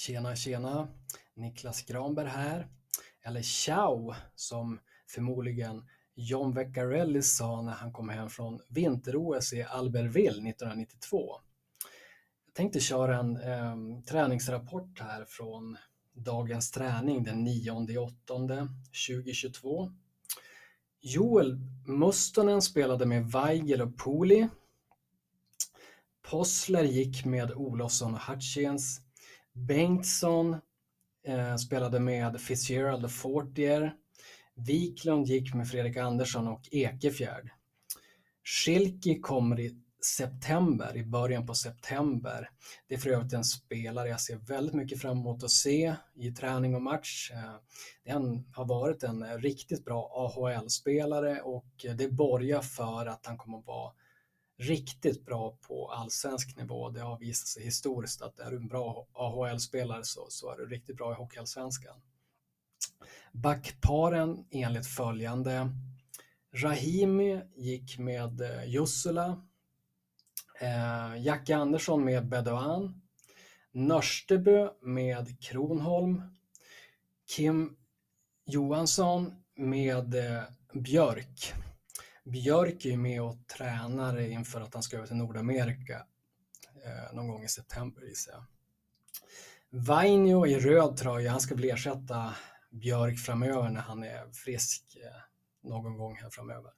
Tjena, tjena! Niklas Granberg här. Eller ciao, som förmodligen John Veccarelli sa när han kom hem från vinter-OS i Albertville 1992. Jag tänkte köra en eh, träningsrapport här från dagens träning den 9 8 2022. Joel Mustonen spelade med Weigel och Pooley. Possler gick med Olofsson och Hutchins. Bengtsson eh, spelade med Fitzgerald och Fortier. Wiklund gick med Fredrik Andersson och Ekefjärd. Schilki kommer i september, i början på september. Det är för övrigt en spelare jag ser väldigt mycket fram emot att se i träning och match. Eh, den har varit en riktigt bra AHL-spelare och eh, det borgar för att han kommer att vara riktigt bra på allsvensk nivå. Det har visat sig historiskt att är du en bra AHL-spelare så, så är du riktigt bra i Hockeyallsvenskan. Backparen enligt följande. Rahimi gick med Jussula. Eh, eh Jacke Andersson med Bedouin. Nörstebö med Kronholm. Kim Johansson med eh, Björk. Björk är med och tränar inför att han ska över till Nordamerika eh, någon gång i september gissar jag. Vainio i röd tröja, han ska bli ersätta Björk framöver när han är frisk eh, någon gång här framöver.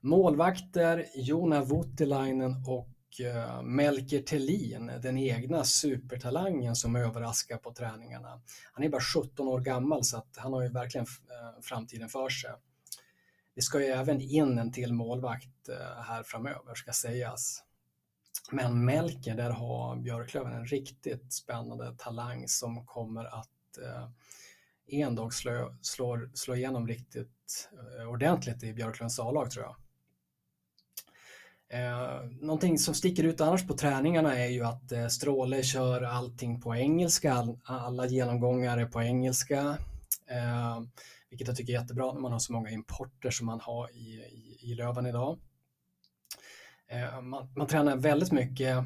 Målvakter Jona Voutilainen och eh, Melker Tellin, den egna supertalangen som överraskar på träningarna. Han är bara 17 år gammal så att han har ju verkligen eh, framtiden för sig. Det ska ju även in en till målvakt eh, här framöver ska sägas. Men Melker, där har Björklöven en riktigt spännande talang som kommer att eh, en dag slå, slå, slå igenom riktigt eh, ordentligt i Björklövens A-lag tror jag. Eh, någonting som sticker ut annars på träningarna är ju att eh, Stråle kör allting på engelska, all, alla genomgångar är på engelska. Eh, vilket jag tycker är jättebra när man har så många importer som man har i, i, i Löven idag. Eh, man, man tränar väldigt mycket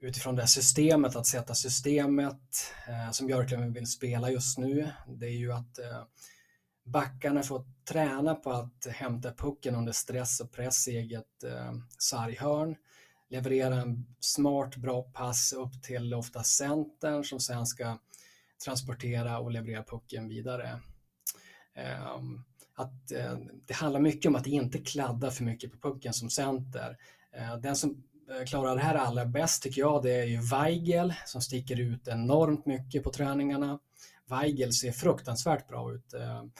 utifrån det systemet, att sätta systemet eh, som Björklöven vill spela just nu. Det är ju att eh, backarna får träna på att hämta pucken under stress och press i eget eh, sarghörn, leverera en smart, bra pass upp till ofta centern som sen ska transportera och leverera pucken vidare. Ehm, att eh, det handlar mycket om att inte kladda för mycket på pucken som center. Eh, den som eh, klarar det här allra bäst tycker jag det är ju Weigel som sticker ut enormt mycket på träningarna. Weigel ser fruktansvärt bra ut. Ehm,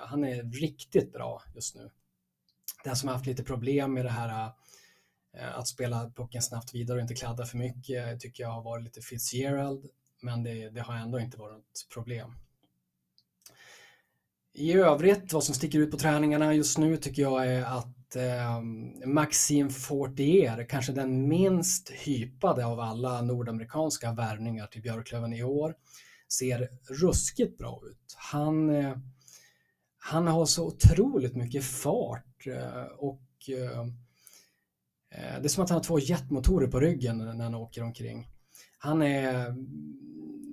han är riktigt bra just nu. Den som har haft lite problem med det här att spela pucken snabbt vidare och inte kladda för mycket tycker jag har varit lite Fitzgerald, men det, det har ändå inte varit något problem. I övrigt, vad som sticker ut på träningarna just nu tycker jag är att eh, Maxime Fortier, kanske den minst hypade av alla nordamerikanska värvningar till Björklöven i år, ser ruskigt bra ut. Han, eh, han har så otroligt mycket fart eh, och eh, eh det är som att han har två jetmotorer på ryggen när han åker omkring. Han är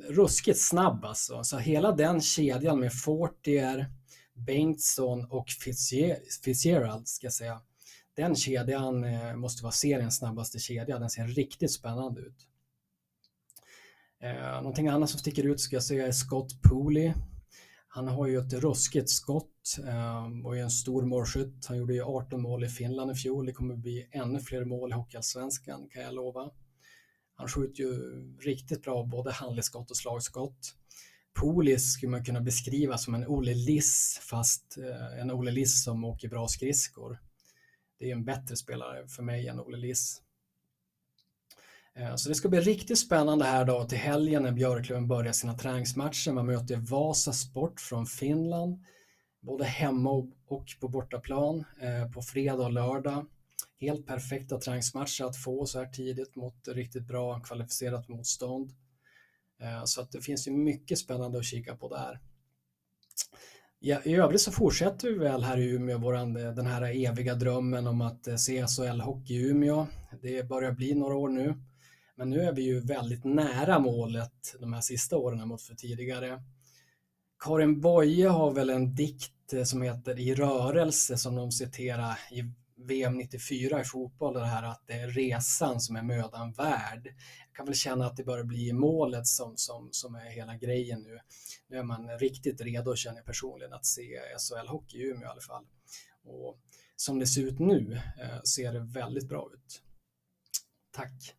ruskigt snabb alltså. Så hela den kedjan med Fortier, Bengtsson och Fitzgerald ska jag säga. Den kedjan eh, måste vara seriens snabbaste kedja. Den ser riktigt spännande ut. Eh, någonting annat som sticker ut ska jag säga är Scott Pooley. Han har ju ett ruskigt skott eh, och är en stor målskytt. Han gjorde ju 18 mål i Finland i fjol. Det kommer bli ännu fler mål i Hockeyallsvenskan kan jag lova. Han skjuter ju riktigt bra både handledsskott och slagskott. Polis skulle man kunna beskriva som en Olle Liss fast eh, en Olle Liss som åker bra skridskor. Det är en bättre spelare för mig än Olle Liss. Eh, så det ska bli riktigt spännande här då till helgen när Björklöven börjar sina träningsmatcher. Man möter Vasa Sport från Finland, både hemma och på bortaplan eh, på fredag och lördag helt perfekta träningsmatcher att få så här tidigt mot riktigt bra kvalificerat motstånd. Eh, så att det finns ju mycket spännande att kika på där. Ja, I övrigt så fortsätter vi väl här i Umeå våran, eh, den här eviga drömmen om att eh, se SHL-hockey i Umeå. Det börjar bli några år nu. Men nu är vi ju väldigt nära målet de här sista åren mot för tidigare. Karin Boye har väl en dikt som heter I rörelse som de citerar i VM 94 i fotboll, det här att det är resan som är mödan värd. Jag kan väl känna att det börjar bli målet som, som, som är hela grejen nu. Nu är man riktigt redo, känner jag personligen, att se SHL-hockey i Umeå i alla fall. Och som det ser ut nu eh, ser det väldigt bra ut. Tack!